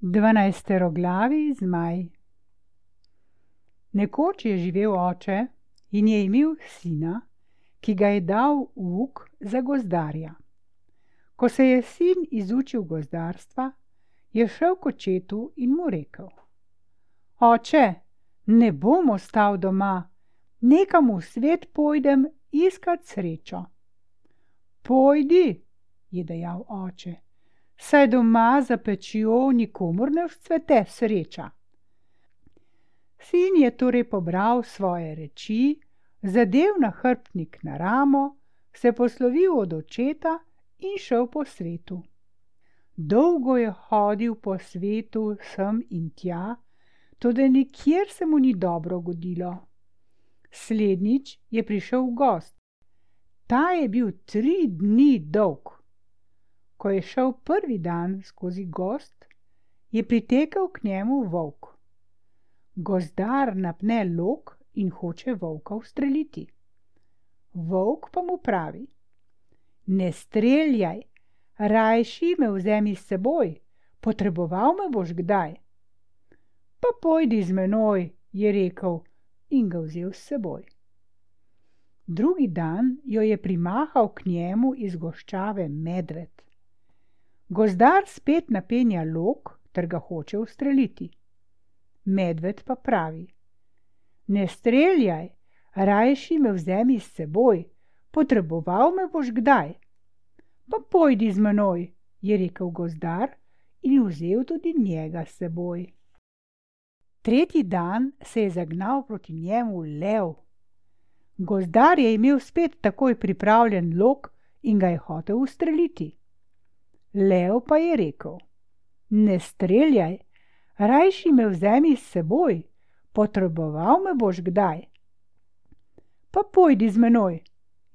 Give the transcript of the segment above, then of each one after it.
Dvanajsteroglavi zmaj. Nekoč je živel oče in je imel sina, ki ga je dal vuk za gozdarja. Ko se je sin izučil gozdarstva, je šel k očetu in mu rekel: Oče, ne bom ostal doma, nekam v svet pojdem iskat srečo. Pojdi, je dejal oče saj doma za pečjo nikomur ne vzcvete sreča. Sin je torej pobral svoje reči, zadev nahrbtnik na ramo, se poslovil od očeta in šel po svetu. Dolgo je hodil po svetu sem in tja, tudi nikjer se mu ni dobro godilo. Slednjič je prišel gost. Ta je bil tri dni dolg. Ko je šel prvi dan skozi gost, je pritekel k njemu volk. Gozdar napne lok in hoče volka ustreliti. Volk pa mu pravi: Ne streljaj, rajši me vzemi s seboj, potreboval me boš kdaj. Pa pojdi z menoj, je rekel in ga vzel s seboj. Drugi dan jo je primahal k njemu iz goščave medved. Gozdar spet napenja lok ter ga hoče ustreliti. Medved pa pravi: Ne streljaj, rajši me vzemi s seboj, potreboval me boš kdaj. Pa pojdi z menoj, je rekel gozdar in vzel tudi njega s seboj. Tretji dan se je zagnal proti njemu lev. Gozdar je imel spet takoj pripravljen lok in ga je hotel ustreliti. Lev pa je rekel: Ne streljaj, rajši me vzemi s seboj, potreboval me boš kdaj. Pa pojdi z menoj,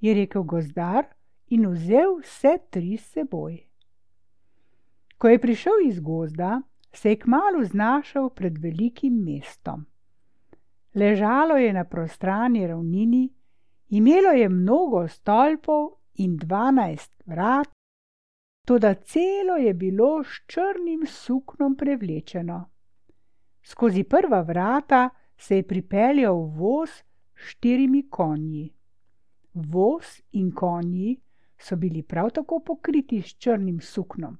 je rekel gozdar in vzel vse tri s seboj. Ko je prišel iz gozda, se je kmalo znašel pred velikim mestom. Ležalo je na prostrani ravnini, imelo je mnogo stolpov in dvanajst vrat, toda celo je bilo s črnim suknom prevlečeno. Skozi prva vrata se je pripeljal voz s štirimi konji. Voz in konji so bili prav tako pokriti s črnim suknom.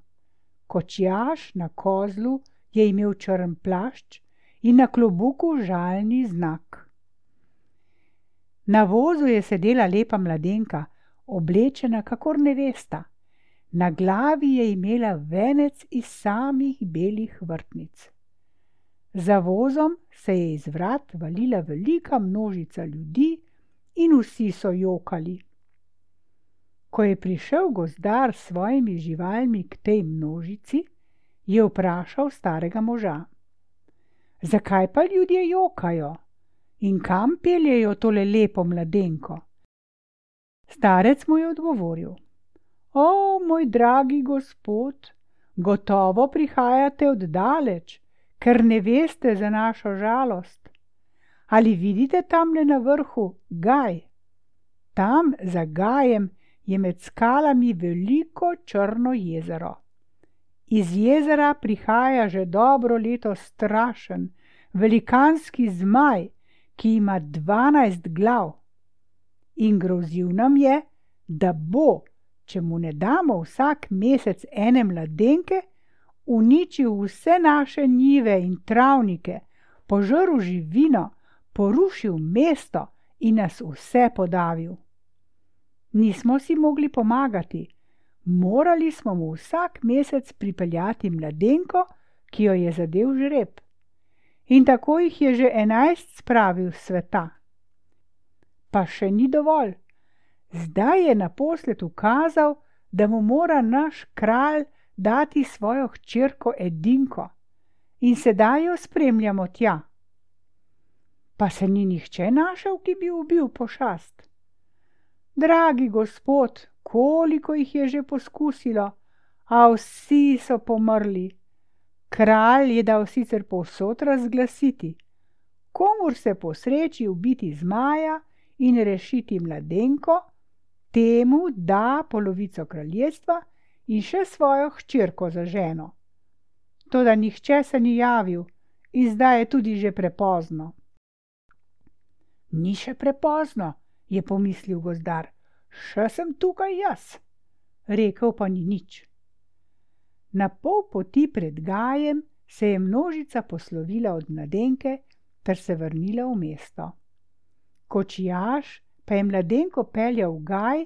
Kočjaš na kozlu je imel črn plašč in na klobuku žalni znak. Na vozu je sedela lepa mladenka, oblečena kakor nevesta. Na glavi je imela venec iz samih belih vrtnic. Za vozom se je iz vrat valila velika množica ljudi in vsi so jokali. Ko je prišel gozdar s svojimi živalmi k tej množici, je vprašal starega moža: Zakaj pa ljudje jokajo in kam peljejo tole lepo mladenko? Starec mu je odgovoril: O, moj dragi gospod, gotovo prihajate od daleč, ker ne veste za našo žalost. Ali vidite tamle na vrhu Gaj? Tam za Gajem je med skalami veliko črno jezero. Iz jezera prihaja že dobro leto strašen, velikanski zmaj, ki ima dvanajst glav. In grozil nam je, da bo če mu ne damo vsak mesec ene mladenke, uničil vse naše njive in travnike, požrl živino, porušil mesto in nas vse podavil. Nismo si mogli pomagati, morali smo mu vsak mesec pripeljati mladenko, ki jo je zadev žreb. In tako jih je že enajst spravil sveta. Pa še ni dovolj. Zdaj je naposled ukazal, da mu mora naš kralj dati svojo hčerko Edinko in sedaj jo spremljamo tja. Pa se ni nihče našel, ki bi ubil pošast. Dragi gospod, koliko jih je že poskusilo, a vsi so pomrli. Kralj je dal sicer povsod razglasiti, komur se posreči ubiti zmaja in rešiti mladenko, temu da polovico kraljestva in še svojo hčerko za ženo. toda nihče se ni javil in zdaj je tudi že prepozno. Ni še prepozno, je pomislil gozdar, še sem tukaj jaz, rekel pa ni nič. Na pol poti pred Gajem se je množica poslovila od mladenke ter se vrnila v mesto. Kočijaš pa je mladenko peljal Gaj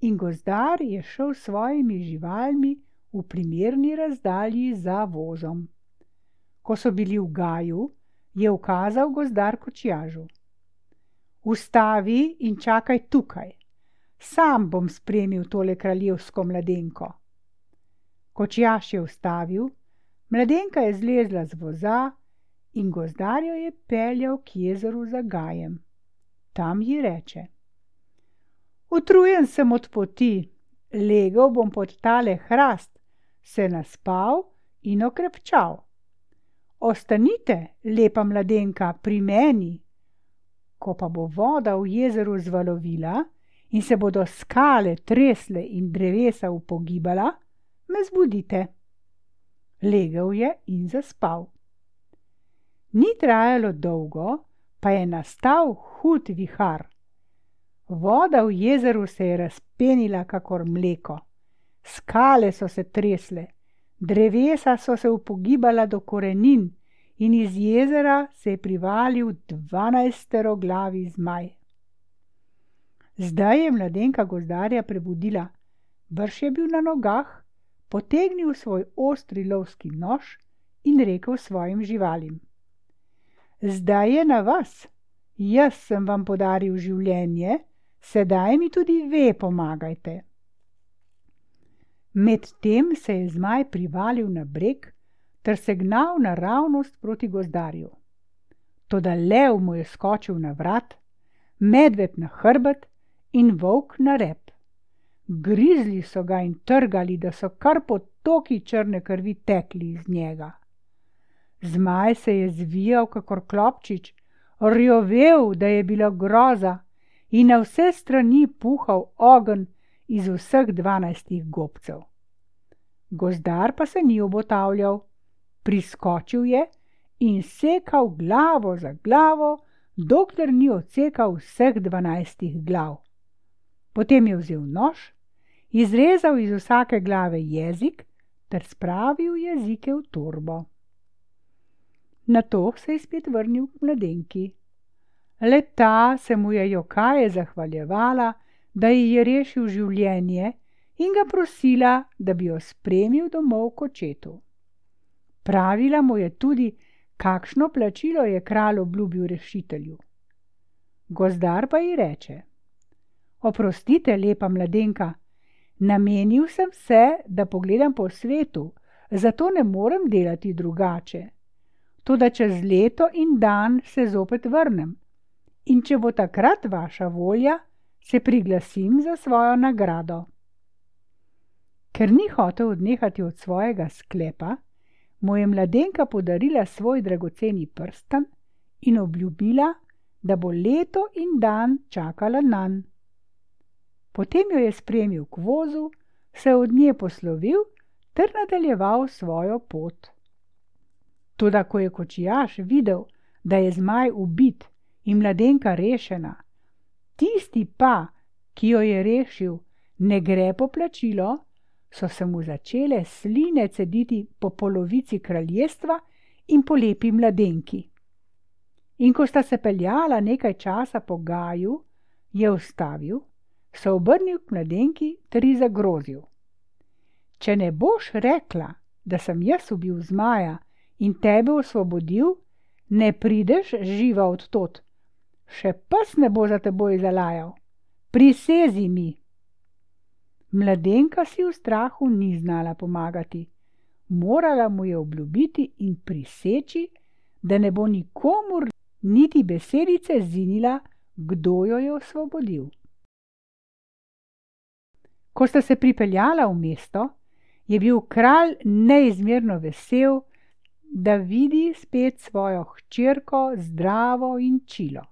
in gozdar je šel s svojimi živalmi v primerni razdalji za vozom. Ko so bili v Gaju, je ukazal gozdar kočijažu. Ustavi in čakaj tukaj, sam bom spremil tole kraljevsko mladenko. Kočijaš je ustavil, mladenka je zlezla z voza in gozdar jo je peljal k jezeru za Gajem. Tam ji reče: Utrujen sem od poti, legel bom pod tale hrast, se naspal in okrepčal. Ostanite, lepa mladenka, pri meni. Ko pa bo voda v jezeru zvalovila in se bodo skale tresle in drevesa upogibala, me zbudite. Legel je in zaspal. Ni trajalo dolgo, pa je nastal hud vihar. Voda v jezeru se je razpenila kakor mleko, skale so se tresle, drevesa so se upogibala do korenin in iz jezera se je privalil dvanajstero glavi zmaj. Zdaj je mladenka gozdarja prebudila, brž je bil na nogah, potegnil svoj ostri lovski nož in rekel svojim živalim: Zdaj je na vas, jaz sem vam podaril življenje sedaj mi tudi ve pomagajte. Medtem se je zmaj privalil na breg ter se gnal naravnost proti gozdarju. Toda lev mu je skočil na vrat, medved na hrbet in volk na rep. Grizli so ga in trgali, da so kar potoki črne krvi tekli iz njega. Zmaj se je zvijal kakor klopčič, rjovel, da je bila groza in na vse strani puhal ogenj iz vseh dvanajstih gobcev. Gozdar pa se ni obotavljal, priskočil je in sekal glavo za glavo, dokler ni odsekal vseh dvanajstih glav. Potem je vzel nož, izrezal iz vsake glave jezik ter spravil jezike v torbo. Na to se je spet vrnil k mladenki. Le ta se mu je jokaje zahvaljevala, da ji je rešil življenje in ga prosila, da bi jo spremil domov k očetu. Pravila mu je tudi, kakšno plačilo je kralj obljubil rešitelju. Gozdar pa ji reče: Oprostite, lepa mladenka, namenil sem se, da pogledam po svetu, zato ne morem delati drugače. Tudi čez leto in dan se zopet vrnem in če bo takrat vaša volja, se priglasim za svojo nagrado. Ker ni hotel odnehati od svojega sklepa, mu je mladenka podarila svoj dragoceni prsten in obljubila, da bo leto in dan čakala na njega. Potem jo je spremil k vozu, se od nje poslovil ter nadaljeval svojo pot. Toda, ko je kočijaš videl, da je zmaj ubit in mladenka rešena. Tisti pa, ki jo je rešil, ne gre po plačilo, so se mu začele sline cediti po polovici kraljestva in po lepi mladenki. In ko sta se peljala nekaj časa po Gaju, je ustavil, se obrnil k mladenki ter ji zagrozil. Če ne boš rekla, da sem jaz ubil zmaja in tebe osvobodil, ne prideš živa od tot, še pes ne bo za teboj zalajal, prisezi mi. Mladenka si v strahu ni znala pomagati, morala mu je obljubiti in priseči, da ne bo nikomur niti besedice zinila, kdo jo je osvobodil. Ko sta se pripeljala v mesto, je bil kralj neizmerno vesel, da vidi spet svojo hčerko zdravo in čilo.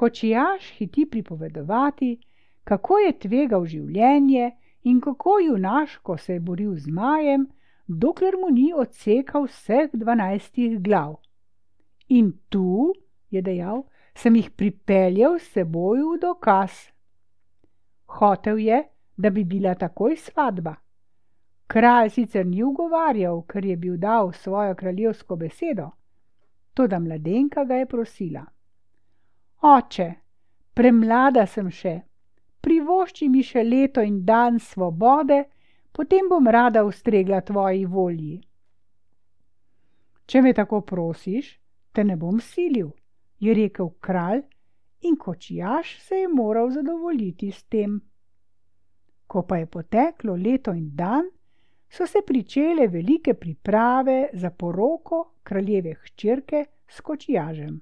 Kočijaš hiti pripovedovati, kako je tvegal življenje in kako junaško se je boril z majem, dokler mu ni odsekal vseh dvanajstih glav. In tu, je dejal, sem jih pripeljal s seboj v dokaz. Hotev je, da bi bila takoj svadba. Kralj sicer ni ugovarjal, ker je bil dal svojo kraljevsko besedo, toda mladenka ga je prosila. Oče, premlada sem še, privošči mi še leto in dan svobode, potem bom rada ustregla tvoji volji. Če me tako prosiš, te ne bom silil, je rekel kralj, in kočijaš se je moral zadovoljiti s tem. Ko pa je poteklo leto in dan, so se pričele velike priprave za poroko kraljeve hčerke s kočijažem.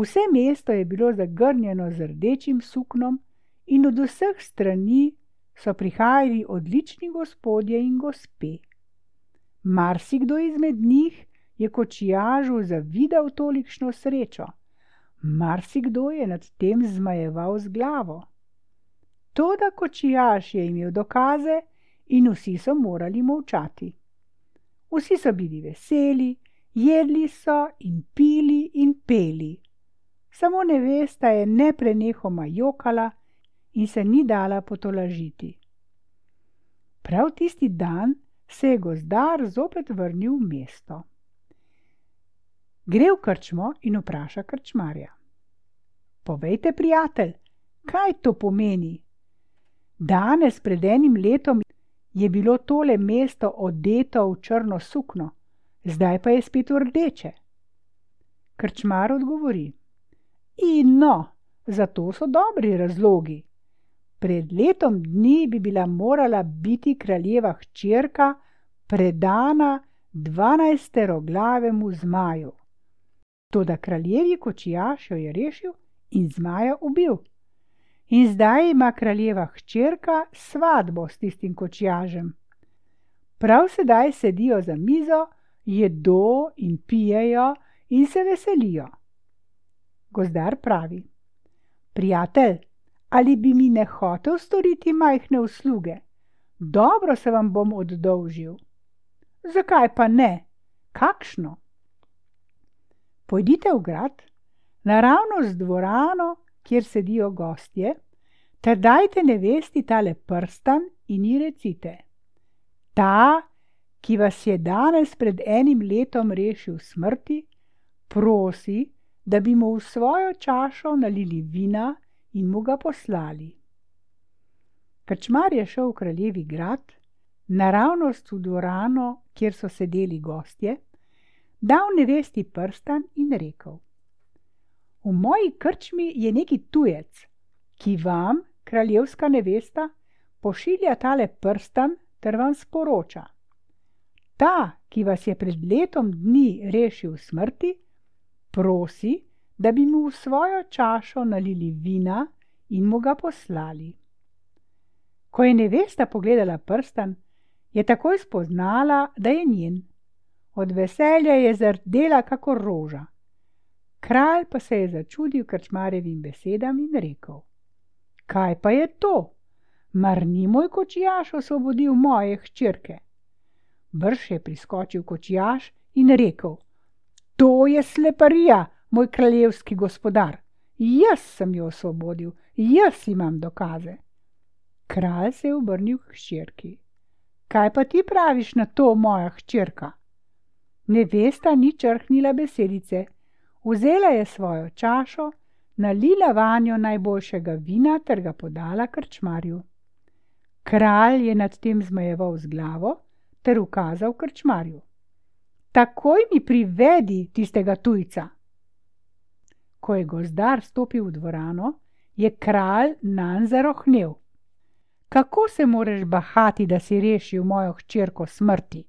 Vse mesto je bilo zagrnjeno z rdečim suknom in od vseh strani so prihajali odlični gospodje in gospe. Marsikdo izmed njih je kočijažu zavidal tolikšno srečo, marsikdo je nad tem zmajeval z glavo. Toda kočijaž je imel dokaze in vsi so morali molčati. Vsi so bili veseli, jedli so in pili in peli. Samo nevesta je neprenehoma jokala in se ni dala potolažiti. Prav tisti dan se je gozdar zopet vrnil v mesto. Gre v krčmo in vpraša krčmarja. Povejte, prijatelj, kaj to pomeni? Danes, pred enim letom, je bilo tole mesto odeto v črno sukno, zdaj pa je spet v rdeče. Krčmar odgovori: In no, za to so dobri razlogi. Pred letom dni bi bila morala biti kraljeva hčerka predana dvanajsteroglavemu zmaju. Toda kraljevi kočijaš jo je rešil in zmaja ubil. In zdaj ima kraljeva hčerka svadbo s tistim kočijažem. Prav sedaj sedijo za mizo, jedo in pijejo in se veselijo. Gozdar pravi: Prijatelj, ali bi mi ne hotel storiti majhne usluge? Dobro se vam bom oddolžil. Zakaj pa ne? Kakšno? Pojdite v grad, naravno z dvorano, kjer sedijo gostje, ter dajte nevesti tale prstan in ji recite: Ta, ki vas je danes pred enim letom rešil smrti, prosi, da bi mu v svojo čašo nalili vina in mu ga poslali. Krčmar je šel v kraljevi grad, naravnost v dvorano, kjer so sedeli gostje, dal nevesti prstan in rekel: V moji krčmi je neki tujec, ki vam, kraljevska nevesta, pošilja tale prstan ter vam sporoča. Ta, ki vas je pred letom dni rešil smrti, prosi, da bi mu v svojo čašo nalili vina in mu ga poslali. Ko je nevesta pogledala prstan, je takoj spoznala, da je njen. Od veselja je zardela kakor roža. Kralj pa se je začudil krčmarjevim besedam in rekel: Kaj pa je to? Mar ni moj kočijaš osvobodil moje hčerke? Brž je priskočil kočijaš in rekel: To je sleparija, moj kraljevski gospodar. Jaz sem jo osvobodil, jaz imam dokaze. Kralj se je obrnil k hčerki. Kaj pa ti praviš na to, moja hčerka? Nevesta ni črhnila besedice vzela je svojo čašo, nalila vanjo najboljšega vina ter ga podala krčmarju. Kralj je nad tem zmajeval z glavo ter ukazal krčmarju: Takoj mi privedi tistega tujca. Ko je gozdar stopil v dvorano, je kralj nan zarohnel. Kako se moreš bahati, da si rešil mojo hčerko smrti?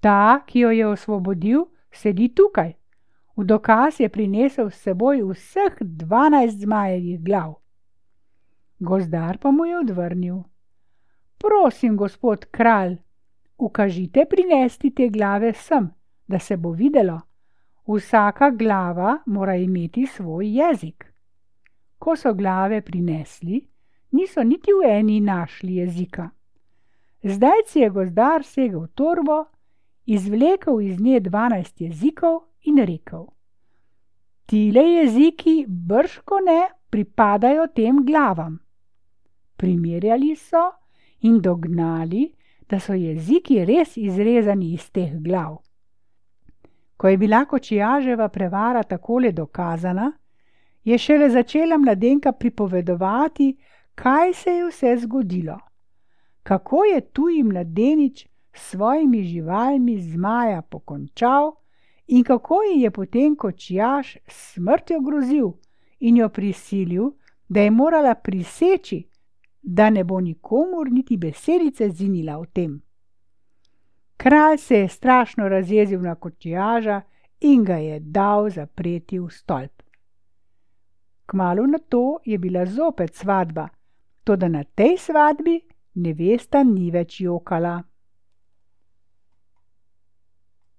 Ta, ki jo je osvobodil, sedi tukaj. V dokaz je prinesel s seboj vseh dvanajst zmajevih glav. Gozdar pa mu je odvrnil: Prosim, gospod kralj, ukažite prinesti te glave sem, da se bo videlo. Vsaka glava mora imeti svoj jezik. Ko so glave prinesli, niso niti v eni našli jezika. Zdaj si je gozdar segel torbo, izvlekel iz nje dvanajst jezikov in rekel: Tile jeziki brško ne pripadajo tem glavam. Primerjali so in dognali, da so jeziki res izrezani iz teh glav. Ko je bila kočijaževa prevara takole dokazana, je šele začela mladenka pripovedovati, kaj se je vse zgodilo kako je tuji mladenič s svojimi živalmi zmaja pokončal in kako ji je potem kočijaž smrtjo grozil in jo prisilil, da je morala priseči, da ne bo nikomur niti besedice zinila o tem. Kralj se je strašno razjezil na kočijaža in ga je dal zapreti v stolp. Kmalu na to je bila zopet svadba, toda na tej svadbi nevesta ni več jokala.